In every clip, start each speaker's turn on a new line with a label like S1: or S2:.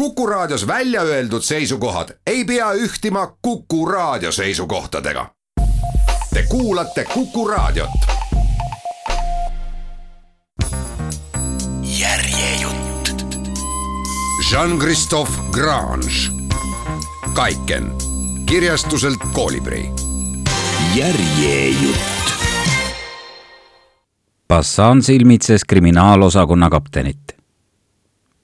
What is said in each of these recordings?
S1: Kuku Raadios välja öeldud seisukohad ei pea ühtima Kuku Raadio seisukohtadega. Te kuulate Kuku Raadiot. järjejutt. Jean-Christophe Grange, Kaiken, kirjastuselt Koolibri. järjejutt.
S2: Bassan silmitses kriminaalosakonna kaptenit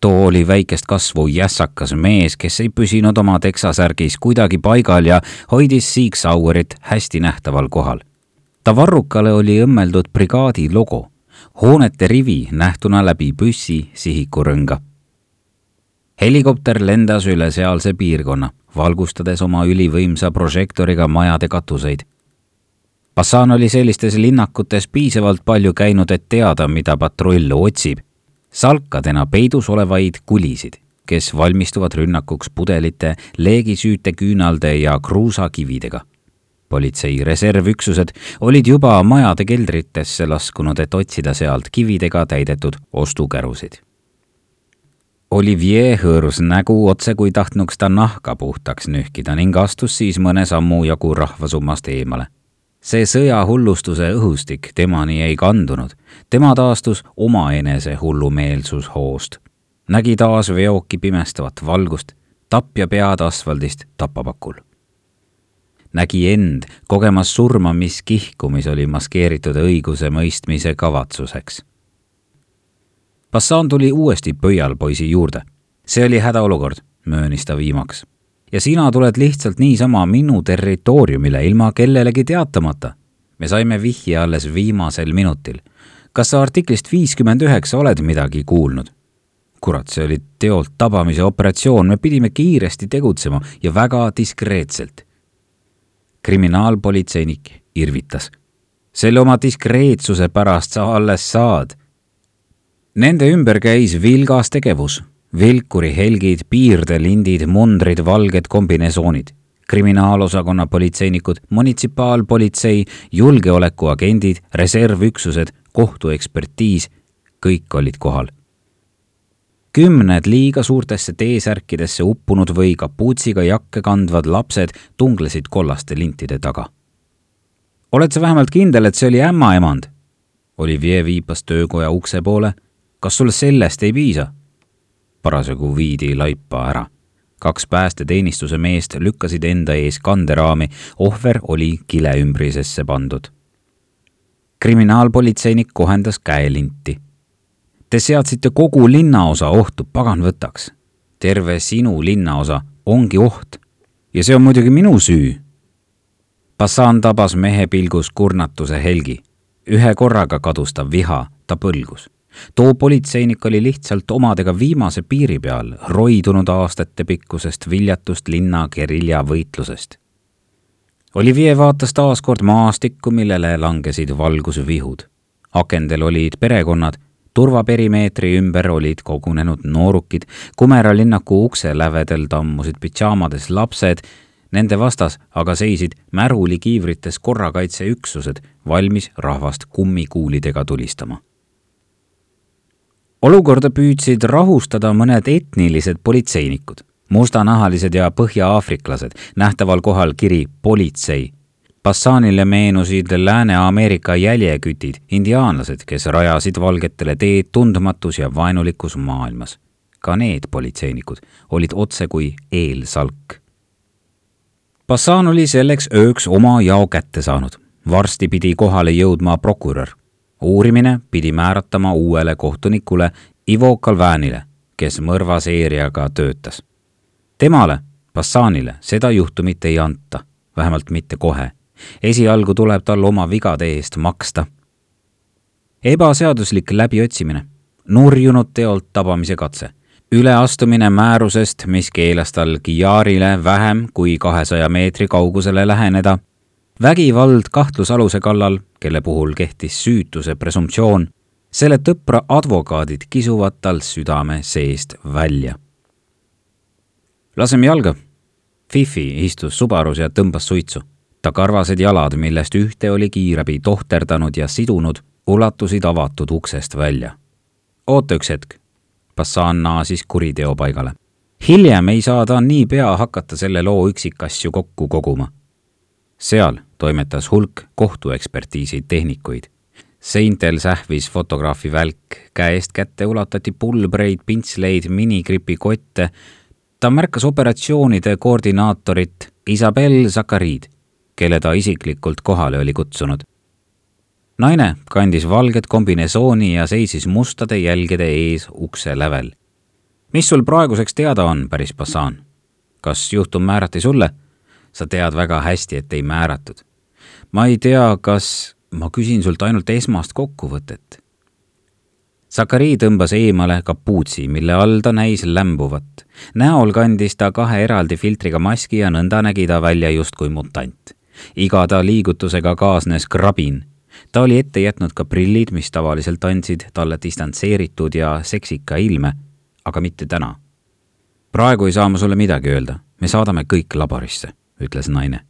S2: too oli väikest kasvu jässakas mees, kes ei püsinud oma teksasärgis kuidagi paigal ja hoidis Sig Sauerit hästi nähtaval kohal. ta varrukale oli õmmeldud brigaadi logo, hoonete rivi nähtuna läbi püssi sihikurõnga. helikopter lendas üle sealse piirkonna, valgustades oma ülivõimsa prožektoriga majade katuseid Bassan oli sellistes linnakutes piisavalt palju käinud, et teada, mida patrull otsib salkadena peidus olevaid kulisid, kes valmistuvad rünnakuks pudelite, leegisüüte küünalde ja kruusakividega. politsei reservüksused olid juba majade keldritesse laskunud, et otsida sealt kividega täidetud ostukärusid. Olivier hõõrus nägu otse kui tahtnuks ta nahka puhtaks nühkida ning astus siis mõne sammu jagu rahvasummast eemale see sõjahullustuse õhustik temani ei kandunud. tema taastus omaenese hullumeelsushoost. nägi taas veoki pimestavat valgust, tapja pead asfaldist tapapakul. nägi end kogemas surma, mis kihku, mis oli maskeeritud õigusemõistmise kavatsuseks. Bassan tuli uuesti pöialpoisi juurde. see oli hädaolukord, möönis ta viimaks ja sina tuled lihtsalt niisama minu territooriumile ilma kellelegi teatamata. me saime vihje alles viimasel minutil. kas sa artiklist viiskümmend üheksa oled midagi kuulnud? kurat, see oli teolt tabamise operatsioon, me pidime kiiresti tegutsema ja väga diskreetselt. kriminaalpolitseinik irvitas. selle oma diskreetsuse pärast sa alles saad. Nende ümber käis vilgas tegevus vilkuri helgid, piirdelindid, mundrid, valged kombinesoonid, kriminaalosakonna politseinikud, munitsipaalpolitsei, julgeolekuagendid, reservüksused, kohtuekspertiis, kõik olid kohal. kümned liiga suurtesse T-särkidesse uppunud või kapuutsiga jakke kandvad lapsed tunglesid kollaste lintide taga. oled sa vähemalt kindel, et see oli ämmaemand? Olivier viipas töökoja ukse poole. kas sulle sellest ei piisa? Parasjagu viidi laipa ära. kaks päästeteenistuse meest lükkasid enda ees kanderaami, ohver oli kileümbrisesse pandud. kriminaalpolitseinik kohendas käelinti. Te seadsite kogu linnaosa ohtu, pagan võtaks. terve sinu linnaosa ongi oht. ja see on muidugi minu süü. Bassan tabas mehe pilgus kurnatuse helgi. ühe korraga kadus ta viha, ta põlgus too politseinik oli lihtsalt omadega viimase piiri peal, roidunud aastatepikkusest viljatust linna geriljavõitlusest. Olivier vaatas taas kord maastikku, millele langesid valgusvihud. akendel olid perekonnad, turvaperimeetri ümber olid kogunenud noorukid, Kumera linnaku ukse lävedel tammusid pidžaamades lapsed, nende vastas aga seisid märulikiivrites korrakaitseüksused, valmis rahvast kummikuulidega tulistama olukorda püüdsid rahustada mõned etnilised politseinikud, mustanahalised ja põhja-aafriklased, nähtaval kohal kiri politsei. Bassanile meenusid Lääne-Ameerika jäljekütid, indiaanlased, kes rajasid valgetele teed tundmatus ja vaenulikus maailmas. ka need politseinikud olid otsekui eelsalk. Bassan oli selleks ööks oma jao kätte saanud. varsti pidi kohale jõudma prokurör uurimine pidi määratama uuele kohtunikule Ivo Kalvänile, kes mõrvaseeriaga töötas. temale, Bassanile, seda juhtumit ei anta, vähemalt mitte kohe. esialgu tuleb tal oma vigade eest maksta. ebaseaduslik läbiotsimine, nurjunud teolt tabamise katse üleastumine määrusest, mis keelas tal Giarile vähem kui kahesaja meetri kaugusele läheneda vägivald kahtlusaluse kallal, kelle puhul kehtis süütuse presumptsioon, selle tõpra advokaadid kisuvad tal südame seest välja. laseme jalga. Fifi istus Subarus ja tõmbas suitsu. ta karvased jalad, millest ühte oli kiirabi tohterdanud ja sidunud, ulatusid avatud uksest välja. oota üks hetk. Bassan naasis kuriteopaigale. hiljem ei saa ta niipea hakata selle loo üksikasju kokku koguma. Seal toimetas hulk kohtuekspertiisi tehnikuid. seintel sähvis fotograafi välk, käest kätte ulatati pulbreid, pintsleid, minigripikotte. ta märkas operatsioonide koordinaatorit Isabel Zakariid, kelle ta isiklikult kohale oli kutsunud naine kandis valget kombinesooni ja seisis mustade jälgede ees ukse lävel. mis sul praeguseks teada on, päris Bassan? kas juhtum määrati sulle? Sa tead väga hästi, et ei määratud. ma ei tea, kas ma küsin sult ainult esmast kokkuvõtet. Sakari tõmbas eemale kapuutsi, mille all ta näis lämbuvat. näol kandis ta kahe eraldi filtriga maski ja nõnda nägi ta välja justkui mutant. iga ta liigutusega kaasnes krabin ta oli ette jätnud ka prillid, mis tavaliselt andsid talle distantseeritud ja seksika ilme, aga mitte täna. praegu ei saa ma sulle midagi öelda, me saadame kõik laborisse, ütles naine.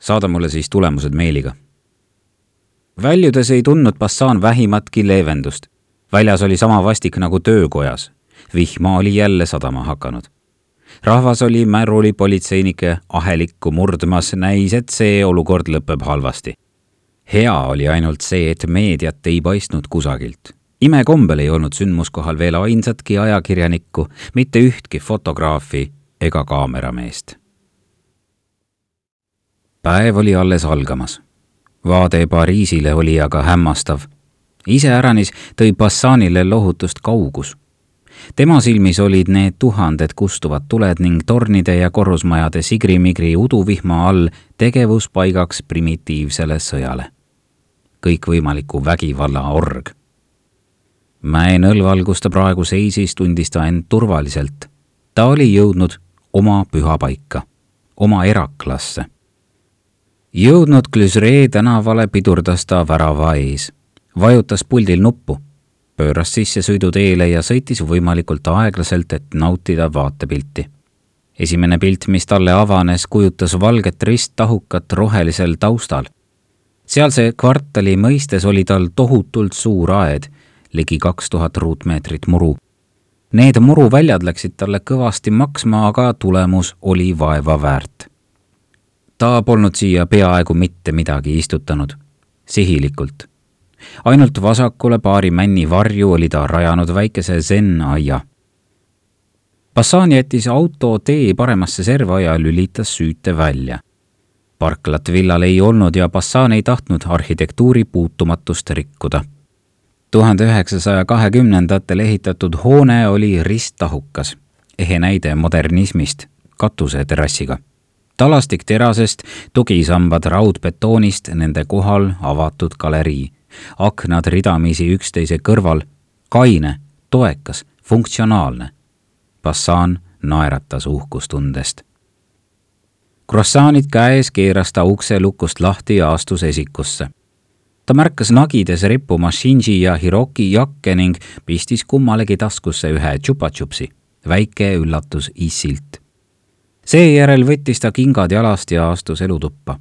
S2: saada mulle siis tulemused meiliga. väljudes ei tundnud Bassan vähimatki leevendust. väljas oli sama vastik nagu töökojas. vihma oli jälle sadama hakanud rahvas oli märulipolitseinike ahelikku murdmas, näis, et see olukord lõpeb halvasti hea oli ainult see, et meediat ei paistnud kusagilt. imekombel ei olnud sündmuskohal veel ainsatki ajakirjanikku, mitte ühtki fotograafi ega kaamerameest. Päev oli alles algamas. vaade Pariisile oli aga hämmastav. iseäranis tõi Bassanile lohutust kaugus tema silmis olid need tuhanded kustuvad tuled ning tornide ja korrusmajade sigrimigri uduvihma all tegevuspaigaks primitiivsele sõjale kõikvõimaliku vägivalla org. mäe nõlval, kus ta praegu seisis, tundis ta end turvaliselt. ta oli jõudnud oma pühapaika, oma eraklasse. Jõudnud Glüsree tänavale, pidurdas ta värava ees, vajutas puldil nuppu, pööras sisse sõiduteele ja sõitis võimalikult aeglaselt, et nautida vaatepilti esimene pilt, mis talle avanes, kujutas valget risttahukat rohelisel taustal sealse kvartali mõistes oli tal tohutult suur aed, ligi kaks tuhat ruutmeetrit muru. Need muruväljad läksid talle kõvasti maksma, aga tulemus oli vaeva väärt. Ta polnud siia peaaegu mitte midagi istutanud, sihilikult. ainult vasakule paari männi varju oli ta rajanud väikese zen-aia. Bassan jättis auto tee paremasse serva ja lülitas süüte välja parklat villal ei olnud ja Bassan ei tahtnud arhitektuuri puutumatust rikkuda. tuhande üheksasaja kahekümnendatel ehitatud hoone oli risttahukas, ehe näide modernismist, katuseterrassiga. Talastik terasest, tugisambad raudbetoonist, nende kohal avatud galerii, aknad ridamisi üksteise kõrval, kaine, toekas, funktsionaalne. Bassan naeratas uhkustundest Croissanid käes keeras ta ukse lukust lahti ja astus esikusse. ta märkas nagides rippuma Shinji ja Hiroki jakke ning pistis kummalegi taskusse ühe tšupa-tšupsi, väike üllatus issilt. Seejärel võttis ta kingad jalast ja astus elutuppa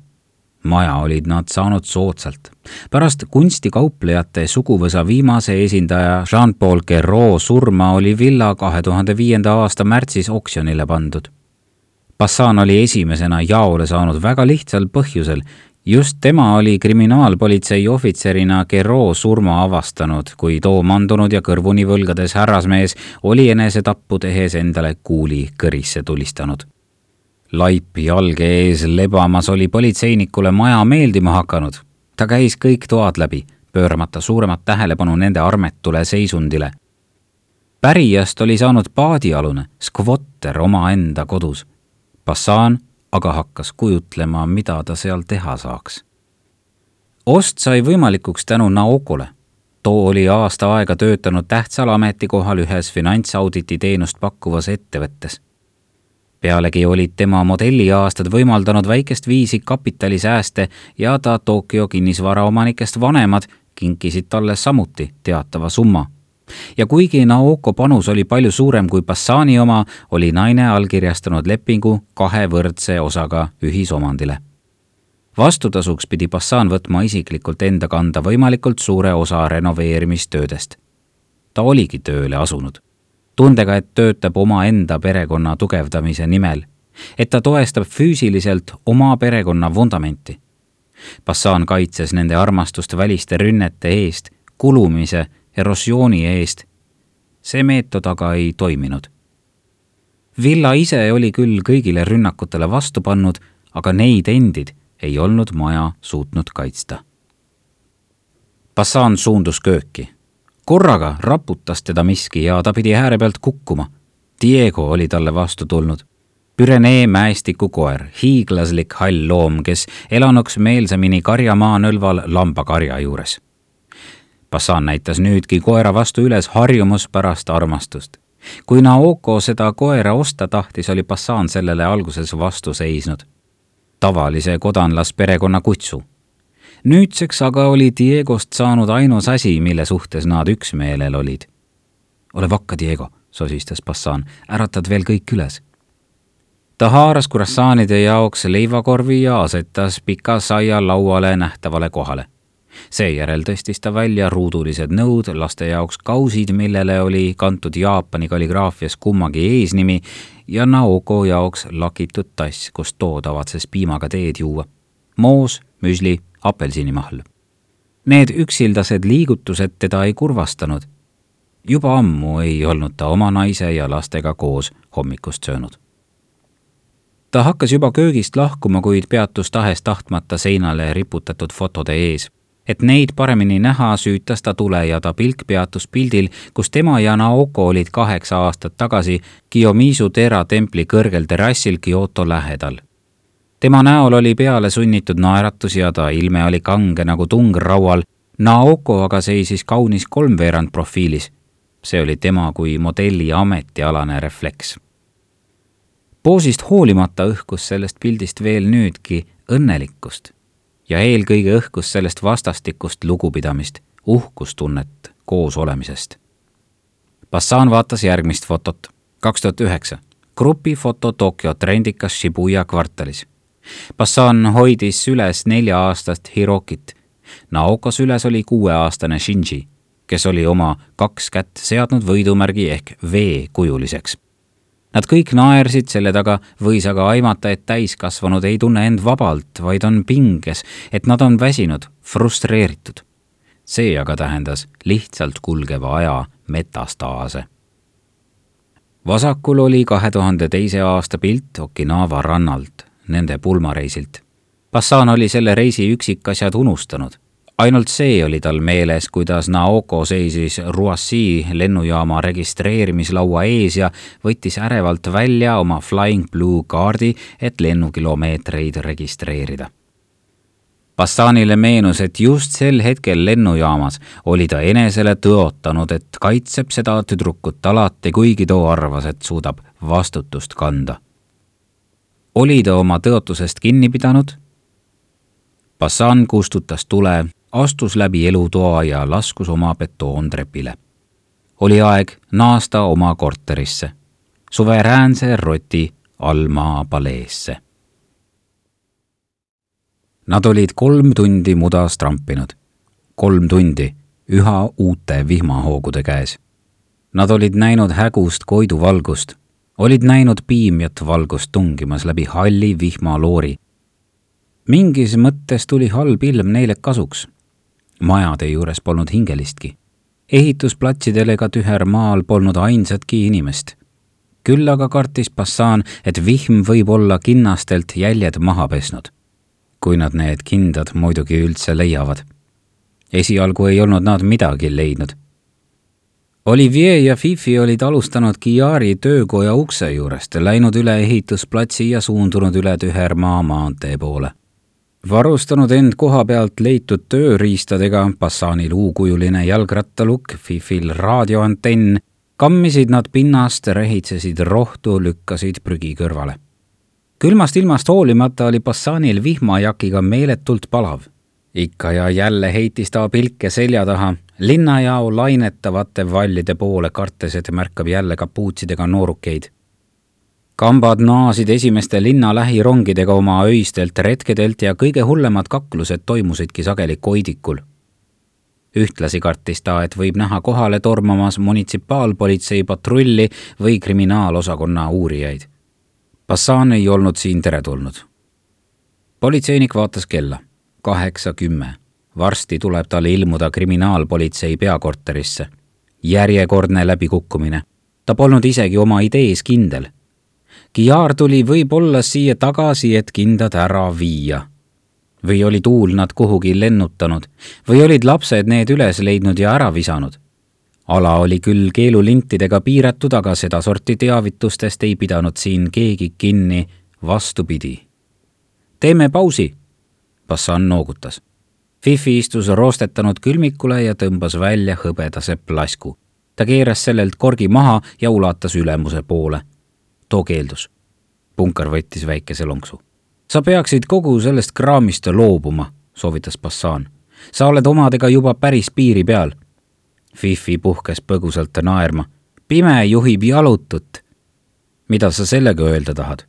S2: maja olid nad saanud soodsalt. pärast kunstikauplejate suguvõsa viimase esindaja Jean-Paul Guerrot surma oli villa kahe tuhande viienda aasta märtsis oksjonile pandud. Bassan oli esimesena jaole saanud väga lihtsal põhjusel. just tema oli kriminaalpolitsei ohvitserina Gero surma avastanud, kui too mandunud ja kõrvuni võlgades härrasmees oli enesetappu tehes endale kuuli kõrisse tulistanud. Laip jalge ees lebamas oli politseinikule maja meeldima hakanud. ta käis kõik toad läbi, pööramata suuremat tähelepanu nende armetule seisundile pärijast oli saanud paadialune, skvotter omaenda kodus Bassan aga hakkas kujutlema, mida ta seal teha saaks. ost sai võimalikuks tänu Naokole. too oli aasta aega töötanud tähtsal ametikohal ühes finantsauditi teenust pakkuvas ettevõttes. Pealegi olid tema modelliaastad võimaldanud väikest viisi kapitalisääste ja ta Tokyo kinnisvaraomanikest vanemad kinkisid talle samuti teatava summa ja kuigi Naoko panus oli palju suurem kui Bassani oma, oli naine allkirjastanud lepingu kahe võrdse osaga ühisomandile. vastutasuks pidi Bassan võtma isiklikult enda kanda võimalikult suure osa renoveerimistöödest. ta oligi tööle asunud. Tundega, et töötab omaenda perekonna tugevdamise nimel, et ta toestab füüsiliselt oma perekonna vundamenti. Bassan kaitses nende armastust väliste rünnete eest, kulumise, erosiooni eest. see meetod aga ei toiminud. Villa ise oli küll kõigile rünnakutele vastu pannud, aga neid endid ei olnud maja suutnud kaitsta. Bassan suundus kööki korraga raputas teda miski ja ta pidi ääre pealt kukkuma. Diego oli talle vastu tulnud. Pürenee mäestiku koer, hiiglaslik hall loom, kes elanuks meelsamini karjamaa nõlval lambakarja juures. Bassan näitas nüüdki koera vastu üles harjumuspärast armastust. kui Naoko seda koera osta tahtis, oli Bassan sellele alguses vastu seisnud. tavalise kodanlasperekonna kutsu nüüdseks aga oli Diegost saanud ainus asi, mille suhtes nad üksmeelel olid. ole vakka, Diego, sosistas Bassan, äratad veel kõik üles. ta haaras kurassaanide jaoks leivakorvi ja asetas pika saia lauale nähtavale kohale. seejärel tõstis ta välja ruudulised nõud, laste jaoks kausid, millele oli kantud Jaapani kalligraafias kummagi eesnimi ja Naoko jaoks lakitud tass, kus too tavatses piimaga teed juua. Moos, müsli apelsinimahl. Need üksildased liigutused teda ei kurvastanud. juba ammu ei olnud ta oma naise ja lastega koos hommikust söönud. ta hakkas juba köögist lahkuma, kuid peatus tahes-tahtmata seinale riputatud fotode ees. et neid paremini näha, süütas ta tule ja ta pilk peatus pildil, kus tema ja Naoko olid kaheksa aastat tagasi Kiyomizu Tera templi kõrgel terrassil Kyoto lähedal tema näol oli peale sunnitud naeratus ja ta ilme oli kange nagu tung raual. Naoko aga seisis kaunis kolmveerand profiilis. see oli tema kui modelli ametialane refleks. poosist hoolimata õhkus sellest pildist veel nüüdki õnnelikkust ja eelkõige õhkus sellest vastastikust lugupidamist, uhkustunnet koos olemisest. Bassan vaatas järgmist fotot, kaks tuhat üheksa, grupifoto Tokyo trendikas Shibuya kvartalis Bassan hoidis süles nelja-aastast Hirokit. Naoko süles oli kuueaastane Shinji, kes oli oma kaks kätt seadnud võidumärgi ehk V kujuliseks. Nad kõik naersid selle taga, võis aga aimata, et täiskasvanud ei tunne end vabalt, vaid on pinges, et nad on väsinud, frustreeritud. see aga tähendas lihtsalt kulgeva aja metastaase vasakul oli kahe tuhande teise aasta pilt Okinawa rannalt nende pulmareisilt. Bassan oli selle reisi üksikasjad unustanud. ainult see oli tal meeles, kuidas Naoko seisis Roissy lennujaama registreerimislaua ees ja võttis ärevalt välja oma Flying Blue kaardi, et lennukilomeetreid registreerida. Bassanile meenus, et just sel hetkel lennujaamas oli ta enesele tõotanud, et kaitseb seda tüdrukut alati, kuigi too arvas, et suudab vastutust kanda oli ta oma tõotusest kinni pidanud? Bassan kustutas tule, astus läbi elutoa ja laskus oma betoontrepile. oli aeg naasta oma korterisse, suveräänse roti allmaa paleesse. Nad olid kolm tundi mudas trampinud, kolm tundi üha uute vihmahoogude käes. Nad olid näinud hägust Koidu valgust olid näinud piimjat valgust tungimas läbi halli vihmaloori. mingis mõttes tuli halb ilm neile kasuks. majade juures polnud hingelistki. ehitusplatsidel ega tüher maal polnud ainsatki inimest. küll aga kartis Bassan, et vihm võib olla kinnastelt jäljed maha pesnud. kui nad need kindad muidugi üldse leiavad. esialgu ei olnud nad midagi leidnud Olivier ja Fifi olid alustanud Kiari töökoja ukse juurest, läinud üle ehitusplatsi ja suundunud üle Tühermaa maantee poole. varustanud end koha pealt leitud tööriistadega, Bassanil uukujuline jalgrattalukk, Fifil raadioantenn, kammisid nad pinnast, rehitsesid rohtu, lükkasid prügi kõrvale. külmast ilmast hoolimata oli Bassanil vihmajakiga meeletult palav. ikka ja jälle heitis ta pilke selja taha linnajao lainetavate vallide poole, kartes, et märkab jälle kapuutsidega noorukeid. kambad naasid esimeste linna lähirongidega oma öistelt retkedelt ja kõige hullemad kaklused toimusidki sageli Koidikul. ühtlasi kartis ta, et võib näha kohale tormamas munitsipaalpolitsei patrulli või kriminaalosakonna uurijaid. Bassan ei olnud siin teretulnud. politseinik vaatas kella, kaheksa kümme. Varsti tuleb tal ilmuda kriminaalpolitsei peakorterisse. järjekordne läbikukkumine. ta polnud isegi oma idees kindel. Kiar tuli võib-olla siia tagasi, et kindad ära viia või oli tuul nad kuhugi lennutanud või olid lapsed need üles leidnud ja ära visanud. ala oli küll keelulintidega piiratud, aga sedasorti teavitustest ei pidanud siin keegi kinni, vastupidi. teeme pausi, Bassan noogutas. Fifi istus roostetanud külmikule ja tõmbas välja hõbedase plasku. ta keeras sellelt korgi maha ja ulatas ülemuse poole. too keeldus. punkar võttis väikese lonksu sa peaksid kogu sellest kraamist loobuma, soovitas Bassan. sa oled omadega juba päris piiri peal. Fifi puhkes põgusalt naerma. pime juhib jalutut. mida sa sellega öelda tahad?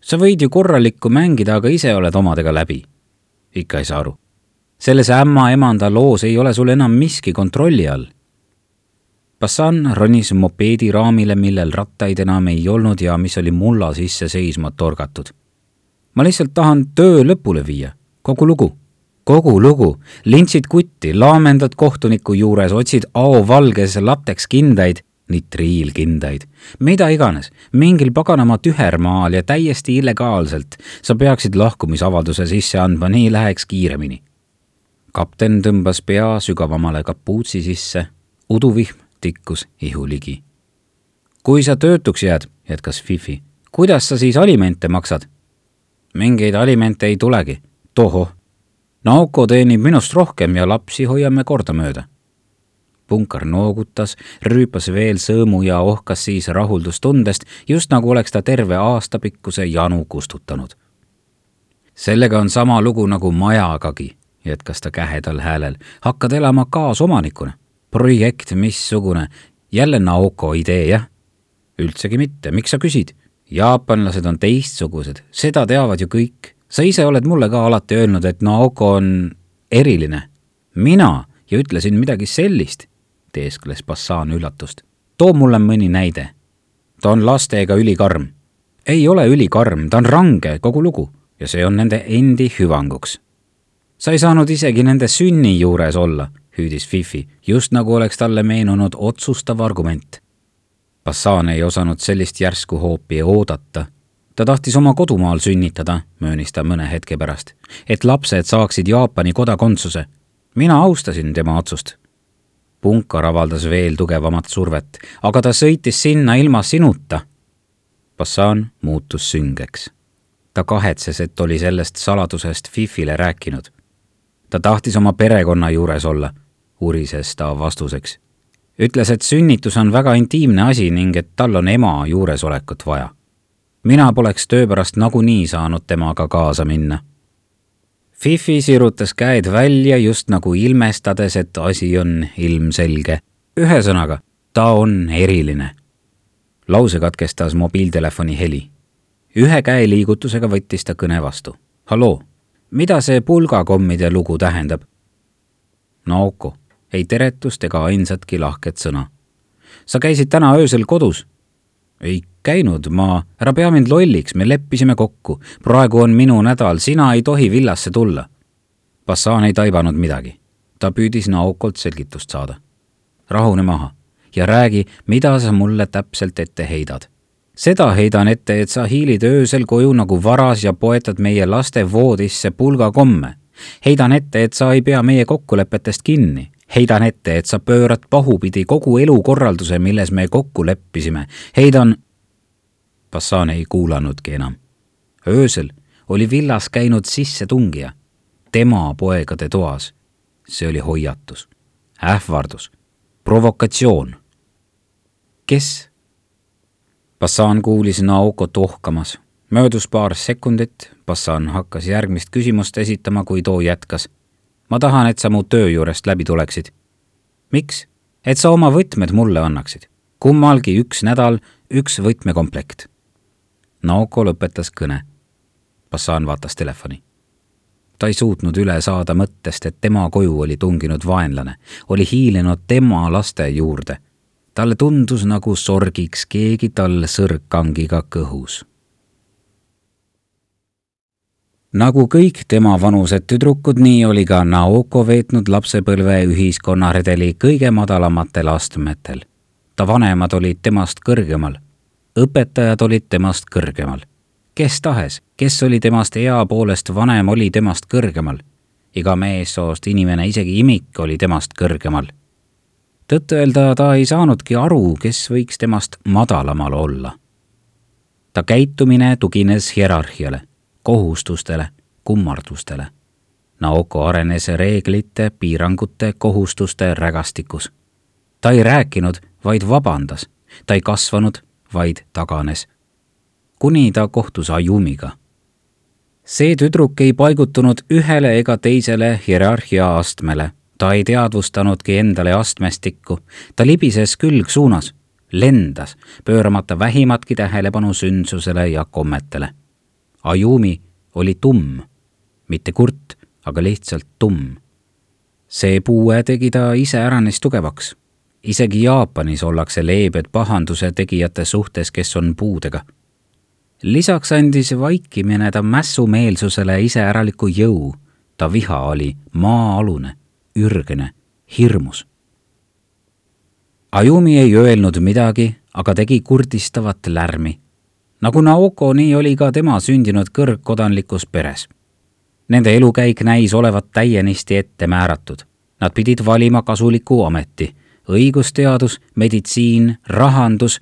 S2: sa võid ju korralikku mängida, aga ise oled omadega läbi. ikka ei saa aru. Selles ämma-emanda loos ei ole sul enam miski kontrolli all. Bassan ronis mopeedi raamile, millel rattaid enam ei olnud ja mis oli mulla sisse seisma torgatud ma lihtsalt tahan töö lõpule viia, kogu lugu. kogu lugu, lintsid kutti, laamendad kohtuniku juures, otsid ao valges latekskindaid, nitriilkindaid, mida iganes, mingil paganama tühermaal ja täiesti illegaalselt. sa peaksid lahkumisavalduse sisse andma, nii läheks kiiremini. Kapten tõmbas pea sügavamale kapuutsi sisse, uduvihm tikkus ihu ligi. kui sa töötuks jääd, jätkas Fifi, kuidas sa siis alimente maksad? mingeid alimente ei tulegi. tohoh. Nauko teenib minust rohkem ja lapsi hoiame kordamööda. punkar noogutas, rüüpas veel sõõmu ja ohkas siis rahuldustundest, just nagu oleks ta terve aastapikkuse janu kustutanud. sellega on sama lugu nagu majagagi, jätkas ta kähedal häälel. hakkad elama kaasomanikuna. projekt missugune, jälle Naoko idee, jah? üldsegi mitte, miks sa küsid? jaapanlased on teistsugused, seda teavad ju kõik. sa ise oled mulle ka alati öelnud, et Naoko on eriline. mina ja ütlesin midagi sellist, teeskles Bassan üllatust. too mulle mõni näide. ta on lastega ülikarm. ei ole ülikarm, ta on range, kogu lugu, ja see on nende endi hüvanguks. Sa ei saanud isegi nende sünni juures olla, hüüdis Fifi, just nagu oleks talle meenunud otsustav argument Bassan ei osanud sellist järsku hoopi oodata. ta tahtis oma kodumaal sünnitada, möönis ta mõne hetke pärast, et lapsed saaksid Jaapani kodakondsuse. mina austasin tema otsust. punkar avaldas veel tugevamat survet, aga ta sõitis sinna ilma sinuta. Bassan muutus süngeks. ta kahetses, et oli sellest saladusest Fifile rääkinud. Ta tahtis oma perekonna juures olla, urises ta vastuseks ütles, et sünnitus on väga intiimne asi ning et tal on ema juuresolekut vaja. mina poleks töö pärast nagunii saanud temaga kaasa minna. Fifi sirutas käed välja just nagu ilmestades, et asi on ilmselge. ühesõnaga, ta on eriline. lause katkestas mobiiltelefoni heli. ühe käe liigutusega võttis ta kõne vastu. halloo, mida see pulgakommide lugu tähendab? Naoko ei teretust ega ainsatki lahket sõna. sa käisid täna öösel kodus? ei käinud, ma, ära pea mind lolliks, me leppisime kokku. praegu on minu nädal, sina ei tohi villasse tulla. Bassan ei taibanud midagi. ta püüdis Naokolt selgitust saada. rahune maha ja räägi, mida sa mulle täpselt ette heidad. Seda heidan ette, et sa hiilid öösel koju nagu varas ja poetad meie laste voodisse pulgakomme. heidan ette, et sa ei pea meie kokkulepetest kinni heidan ette, et sa pöörad pahupidi kogu elukorralduse, milles me kokku leppisime. heidan. Bassan ei kuulanudki enam. öösel oli villas käinud sissetungija, tema poegade toas. see oli hoiatus, ähvardus, provokatsioon. kes? Bassan kuulis Naokot ohkamas. möödus paar sekundit, Bassan hakkas järgmist küsimust esitama, kui too jätkas ma tahan, et sa mu töö juurest läbi tuleksid. miks? et sa oma võtmed mulle annaksid. kummalgi üks nädal, üks võtmekomplekt. Naoko lõpetas kõne. Bassan vaatas telefoni. ta ei suutnud üle saada mõttest, et tema koju oli tunginud vaenlane, oli hiilinud tema laste juurde. Talle tundus, nagu sorgiks keegi tal sõrgkangiga kõhus. nagu kõik tema vanused tüdrukud, nii oli ka Naoko veetnud lapsepõlve ühiskonnaredeli kõige madalamatel astmetel. ta vanemad olid temast kõrgemal, õpetajad olid temast kõrgemal kes tahes, kes oli temast ea poolest vanem, oli temast kõrgemal. iga meessoost inimene, isegi imik, oli temast kõrgemal. Tõtt-öelda ta ei saanudki aru, kes võiks temast madalamal olla. ta käitumine tugines hierarhiale, kohustustele, kummardustele. Naoko arenes reeglite, piirangute, kohustuste rägastikus. ta ei rääkinud, vaid vabandas, ta ei kasvanud, vaid taganes kuni ta kohtus Ayumiga. see tüdruk ei paigutunud ühele ega teisele hierarhia astmele, ta ei teadvustanudki endale astmestikku, ta libises külgsuunas, lendas, pööramata vähimatki tähelepanu sündsusele ja kommetele. Ayumi oli tumm, mitte kurt, aga lihtsalt tumm. see puue tegi ta iseäranis tugevaks isegi Jaapanis ollakse leebed pahanduse tegijate suhtes, kes on puudega lisaks andis vaikimine ta mässumeelsusele iseäraliku jõu. ta viha oli maa-alune, ürgene, hirmus. Ajumi ei öelnud midagi, aga tegi kurdistavat lärmi. nagu Naoko, nii oli ka tema sündinud kõrgkodanlikus peres. Nende elukäik näis olevat täienisti ette määratud. Nad pidid valima kasuliku ameti, õigusteadus, meditsiin, rahandus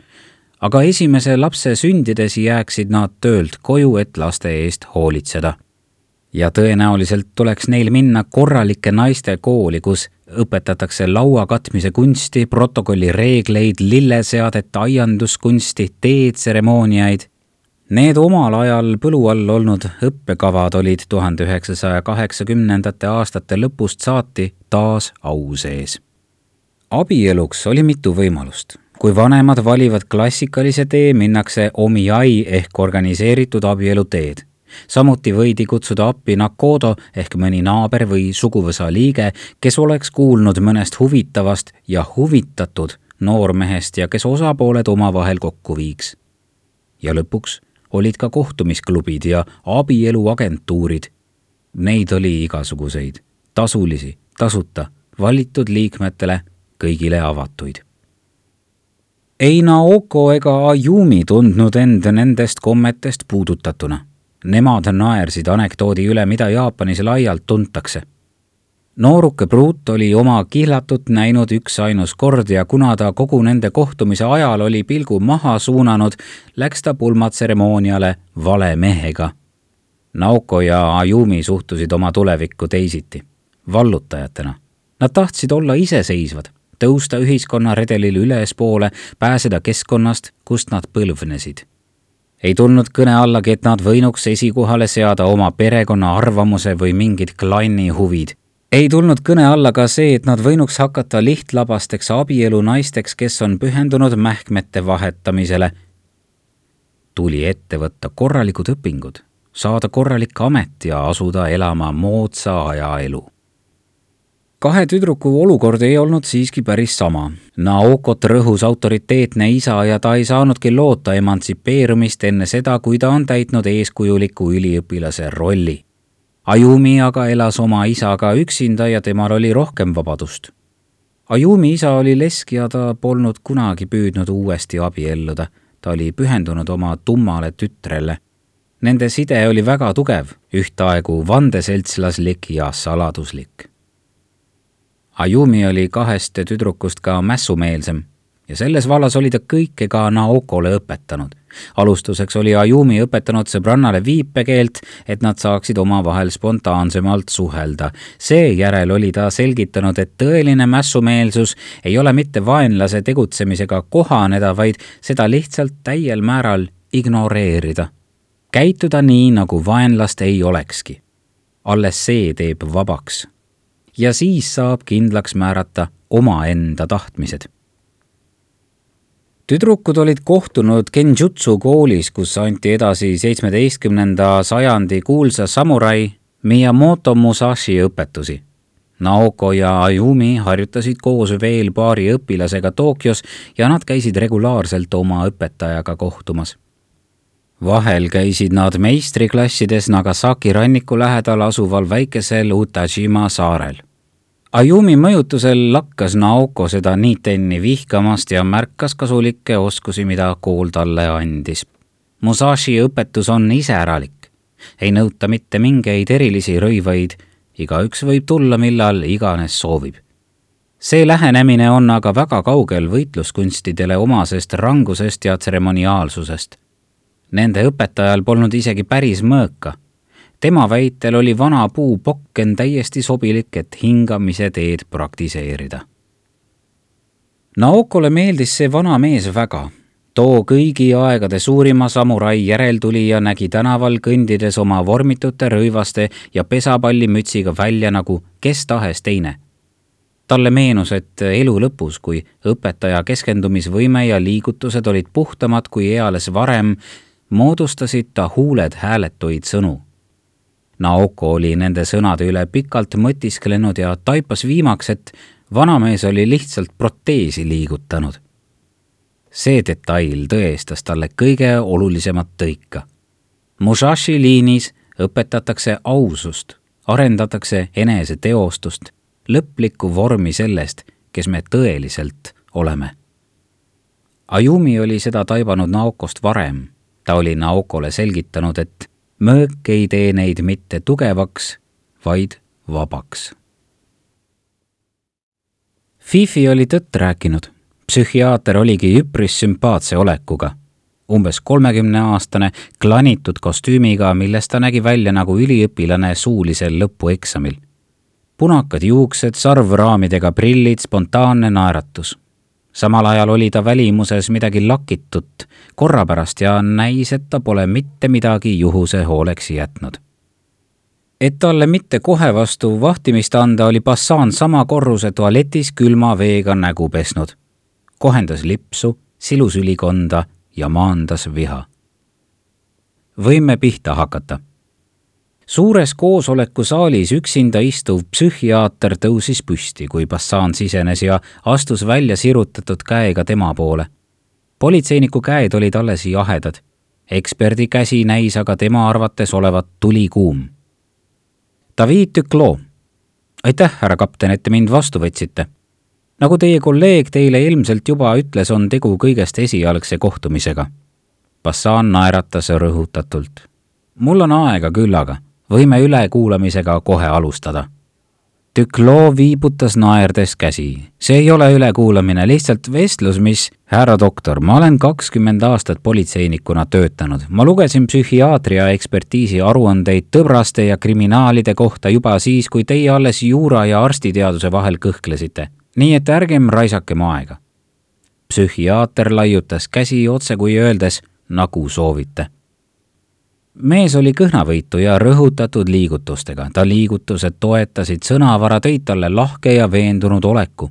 S2: aga esimese lapse sündides jääksid nad töölt koju, et laste eest hoolitseda. Ja tõenäoliselt tuleks neil minna korralike naiste kooli, kus õpetatakse laua katmise kunsti, protokolli reegleid, lilleseadet, aianduskunsti, teetseremooniaid. Need omal ajal põlu all olnud õppekavad olid tuhande üheksasaja kaheksakümnendate aastate lõpust saati taas au sees. abieluks oli mitu võimalust kui vanemad valivad klassikalise tee, minnakse omiai ehk organiseeritud abielu teed. Samuti võidi kutsuda appi nakodo ehk mõni naaber või suguvõsa liige, kes oleks kuulnud mõnest huvitavast ja huvitatud noormehest ja kes osapooled omavahel kokku viiks. ja lõpuks olid ka kohtumisklubid ja abieluagentuurid. Neid oli igasuguseid, tasulisi, tasuta, valitud liikmetele, kõigile avatuid ei Naoko ega Ayumi tundnud end nendest kommetest puudutatuna. Nemad naersid anekdoodi üle, mida Jaapanis laialt tuntakse. nooruke pruut oli oma kihlatut näinud üksainus kord ja kuna ta kogu nende kohtumise ajal oli pilgu maha suunanud, läks ta pulmatseremooniale vale mehega. Naoko ja Ayumi suhtusid oma tulevikku teisiti, vallutajatena. Nad tahtsid olla iseseisvad tõusta ühiskonnaredelil ülespoole, pääseda keskkonnast, kust nad põlvnesid. Ei tulnud kõne allagi, et nad võinuks esikohale seada oma perekonna arvamuse või mingid klanni huvid. ei tulnud kõne alla ka see, et nad võinuks hakata lihtlabasteks abielunaisteks, kes on pühendunud mähkmete vahetamisele. tuli ette võtta korralikud õpingud, saada korralik amet ja asuda elama moodsa aja elu kahe tüdruku olukord ei olnud siiski päris sama. Naokot rõhus autoriteetne isa ja ta ei saanudki loota emantsipeerumist enne seda, kui ta on täitnud eeskujuliku üliõpilase rolli. Ajumi aga elas oma isaga üksinda ja temal oli rohkem vabadust. Ajumi isa oli lesk ja ta polnud kunagi püüdnud uuesti abielluda. ta oli pühendunud oma tummale tütrele. Nende side oli väga tugev, ühtaegu vandeseltslaslik ja saladuslik Ayumi oli kahest tüdrukust ka mässumeelsem ja selles vallas oli ta kõike ka Naokole õpetanud. alustuseks oli Ayumi õpetanud sõbrannale viipekeelt, et nad saaksid omavahel spontaansemalt suhelda. seejärel oli ta selgitanud, et tõeline mässumeelsus ei ole mitte vaenlase tegutsemisega kohaneda, vaid seda lihtsalt täiel määral ignoreerida. käituda nii, nagu vaenlast ei olekski. alles see teeb vabaks ja siis saab kindlaks määrata omaenda tahtmised. tüdrukud olid kohtunud Genjutsu koolis, kus anti edasi seitsmeteistkümnenda sajandi kuulsa samurai Miyamoto Musashi õpetusi. Naoko ja Ayumi harjutasid koos veel paari õpilasega Tokyos ja nad käisid regulaarselt oma õpetajaga kohtumas vahel käisid nad meistriklassides Nagasaki ranniku lähedal asuval väikesel Utajima saarel. Ayumi mõjutusel lakkas Naoko seda Nitenni vihkamast ja märkas kasulikke oskusi, mida kool talle andis. Musashi õpetus on iseäralik. ei nõuta mitte mingeid erilisi rõivaid, igaüks võib tulla, millal iganes soovib. see lähenemine on aga väga kaugel võitluskunstidele omasest rangusest ja tseremoniaalsusest Nende õpetajal polnud isegi päris mõõka. Tema väitel oli vana puupokken täiesti sobilik, et hingamise teed praktiseerida. Naokole meeldis see vana mees väga. too kõigi aegade suurima samurai järeltulija nägi tänaval kõndides oma vormitute rõivaste ja pesapallimütsiga välja nagu kes tahes teine talle meenus, et elu lõpus, kui õpetaja keskendumisvõime ja liigutused olid puhtamad kui eales varem, moodustasid ta huuled hääletuid sõnu. Naoko oli nende sõnade üle pikalt mõtisklenud ja taipas viimaks, et vanamees oli lihtsalt proteesi liigutanud. see detail tõestas talle kõige olulisemat tõika. Musashi liinis õpetatakse ausust, arendatakse eneseteostust, lõplikku vormi sellest, kes me tõeliselt oleme. Ayumi oli seda taibanud Naokost varem ta oli Naokole selgitanud, et möök ei tee neid mitte tugevaks, vaid vabaks. Fifi oli tõtt rääkinud. psühhiaater oligi üpris sümpaatse olekuga. umbes kolmekümneaastane, klanitud kostüümiga, milles ta nägi välja nagu üliõpilane suulisel lõpueksamil. punakad juuksed, sarvraamidega prillid, spontaanne naeratus samal ajal oli ta välimuses midagi lakitut, korrapärast ja näis, et ta pole mitte midagi juhuse hooleks jätnud. et talle mitte kohe vastu vahtimist anda, oli Bassan sama korruse tualetis külma veega nägu pesnud. kohendas lipsu, silus ülikonda ja maandas viha. võime pihta hakata suures koosolekusaalis üksinda istuv psühhiaater tõusis püsti, kui Bassan sisenes ja astus välja sirutatud käega tema poole. politseiniku käed olid alles jahedad. eksperdi käsi näis aga tema arvates olevat tulikuum. David Duclos. aitäh, härra kapten, et te mind vastu võtsite. nagu teie kolleeg teile ilmselt juba ütles, on tegu kõigest esialgse kohtumisega. Bassan naeratas rõhutatult. mul on aega küllaga võime ülekuulamisega kohe alustada. Duclos viibutas naerdes käsi. see ei ole ülekuulamine, lihtsalt vestlus, mis härra doktor, ma olen kakskümmend aastat politseinikuna töötanud. ma lugesin psühhiaatria ekspertiisi aruandeid tõbraste ja kriminaalide kohta juba siis, kui teie alles juura ja arstiteaduse vahel kõhklesite. nii et ärgem raisakem aega. psühhiaater laiutas käsi otse kui öeldes, nagu soovite mees oli kõhnavõitu ja rõhutatud liigutustega, ta liigutused toetasid sõnavara, tõid talle lahke ja veendunud oleku.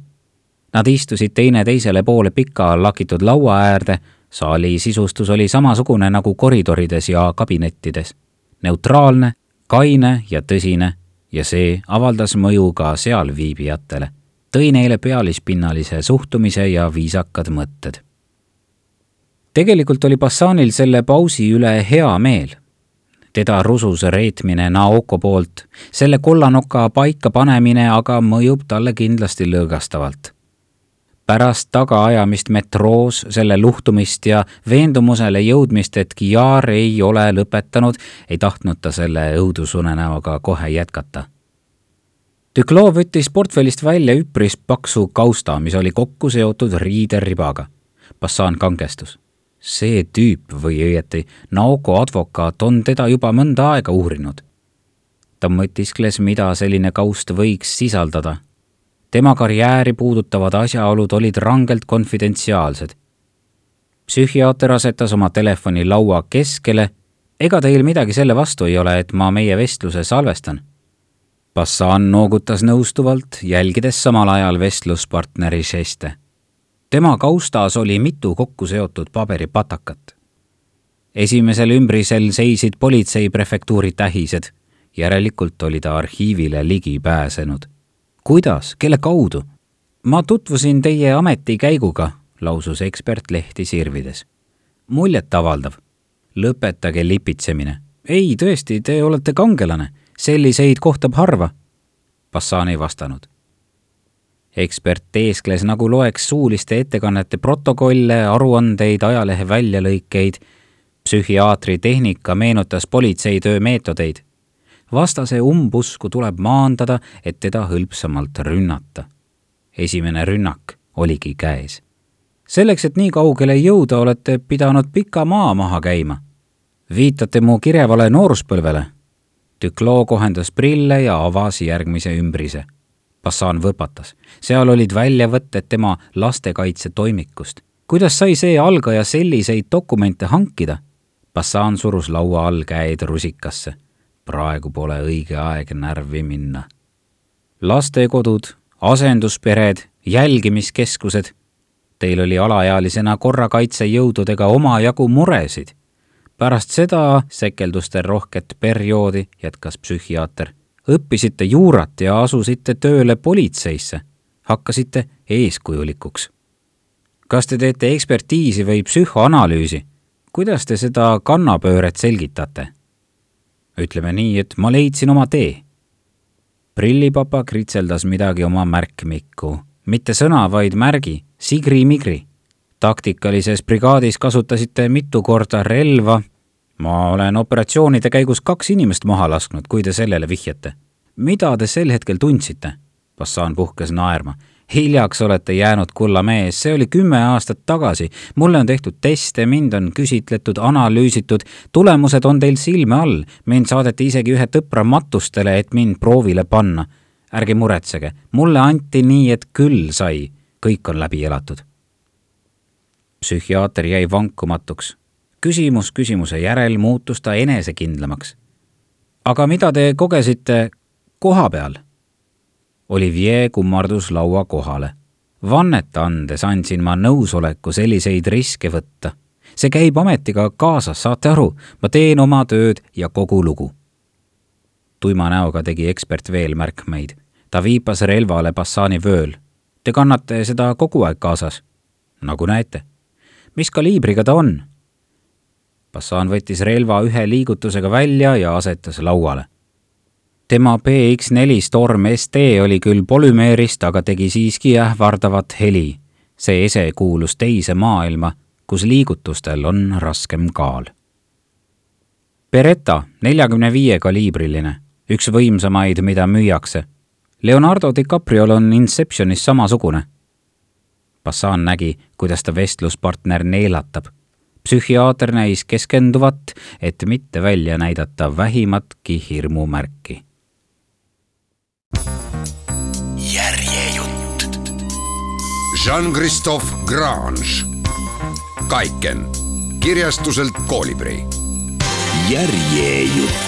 S2: Nad istusid teineteisele poole pika lakitud laua äärde, saali sisustus oli samasugune nagu koridorides ja kabinettides. neutraalne, kaine ja tõsine. Ja see avaldas mõju ka sealviibijatele, tõi neile pealispinnalise suhtumise ja viisakad mõtted. Tegelikult oli Bassanil selle pausi üle hea meel teda rususe reetmine Naoko poolt, selle kollanoka paikapanemine aga mõjub talle kindlasti lõõgastavalt. pärast tagaajamist metroos, selle luhtumist ja veendumusele jõudmist, et Kiar ei ole lõpetanud, ei tahtnud ta selle õudusunenäoga kohe jätkata Duclos võttis portfellist välja üpris paksu kausta, mis oli kokku seotud riideribaga. Bassan kangestus see tüüp või õieti Naoko advokaat on teda juba mõnda aega uurinud. ta mõtiskles, mida selline kaust võiks sisaldada. tema karjääri puudutavad asjaolud olid rangelt konfidentsiaalsed. psühhiaater asetas oma telefoni laua keskele. ega teil midagi selle vastu ei ole, et ma meie vestluse salvestan? Bassan noogutas nõustuvalt, jälgides samal ajal vestluspartneri žeste tema kaustas oli mitu kokku seotud paberipatakat. esimesel ümbrisel seisid politseiprefektuuri tähised järelikult oli ta arhiivile ligi pääsenud. kuidas, kelle kaudu? ma tutvusin teie ametikäiguga, lausus ekspert lehti sirvides. muljetavaldav. lõpetage lipitsemine. ei, tõesti, te olete kangelane. selliseid kohtab harva. Bassan ei vastanud ekspert teeskles, nagu loeks suuliste ettekannete protokolle, aruandeid, ajalehe väljalõikeid. psühhiaatri tehnika meenutas politseitöö meetodeid. vastase umbusku tuleb maandada, et teda hõlpsamalt rünnata. esimene rünnak oligi käes. selleks, et nii kaugele jõuda, olete pidanud pika maa maha käima. viitate mu kirevale nooruspõlvele? Duclos kohendas prille ja avas järgmise ümbrise Bassan võpatas. seal olid väljavõtted tema lastekaitsetoimikust. kuidas sai see algaja selliseid dokumente hankida? Bassan surus laua all käed rusikasse. praegu pole õige aeg närvi minna. lastekodud, asenduspered, jälgimiskeskused. Teil oli alaealisena korrakaitsejõududega omajagu muresid. pärast seda sekelduste rohket perioodi, jätkas psühhiaater õppisite juurat ja asusite tööle politseisse, hakkasite eeskujulikuks. kas te teete ekspertiisi või psühhoanalüüsi? kuidas te seda kannapööret selgitate? ütleme nii, et ma leidsin oma tee. prillipapa kritseldas midagi oma märkmikku, mitte sõna, vaid märgi, sigri-migri. taktikalises brigaadis kasutasite mitu korda relva ma olen operatsioonide käigus kaks inimest maha lasknud, kui te sellele vihjate. mida te sel hetkel tundsite? Bassan puhkes naerma. hiljaks olete jäänud, kulla mees, see oli kümme aastat tagasi. mulle on tehtud teste, mind on küsitletud, analüüsitud, tulemused on teil silme all. mind saadeti isegi ühe tõpra matustele, et mind proovile panna. ärge muretsege, mulle anti nii, et küll sai. kõik on läbi elatud. psühhiaater jäi vankumatuks küsimus küsimuse järel muutus ta enesekindlamaks. aga mida te kogesite koha peal? Olivier kummardus laua kohale. vannet andes andsin ma nõusoleku selliseid riske võtta. see käib ametiga kaasas, saate aru, ma teen oma tööd ja kogu lugu. tuima näoga tegi ekspert veel märkmeid. ta viipas relvale Bassani vööl. Te kannate seda kogu aeg kaasas? nagu näete. mis kaliibriga ta on? Bassan võttis relva ühe liigutusega välja ja asetas lauale. tema PX4 Storm ST oli küll polümeerist, aga tegi siiski ähvardavat heli. see ese kuulus teise maailma, kus liigutustel on raskem kaal. Beretta neljakümne viie kaliibriline, üks võimsamaid, mida müüakse. Leonardo DiCapriol on Inceptionis samasugune. Bassan nägi, kuidas ta vestluspartner neelatab psühhiaater näis keskenduvat, et mitte välja näidata vähimatki hirmumärki.
S1: järjejutt. Jean-Christophe Grange, Kaiken, kirjastuselt Koolibri.
S3: järjejutt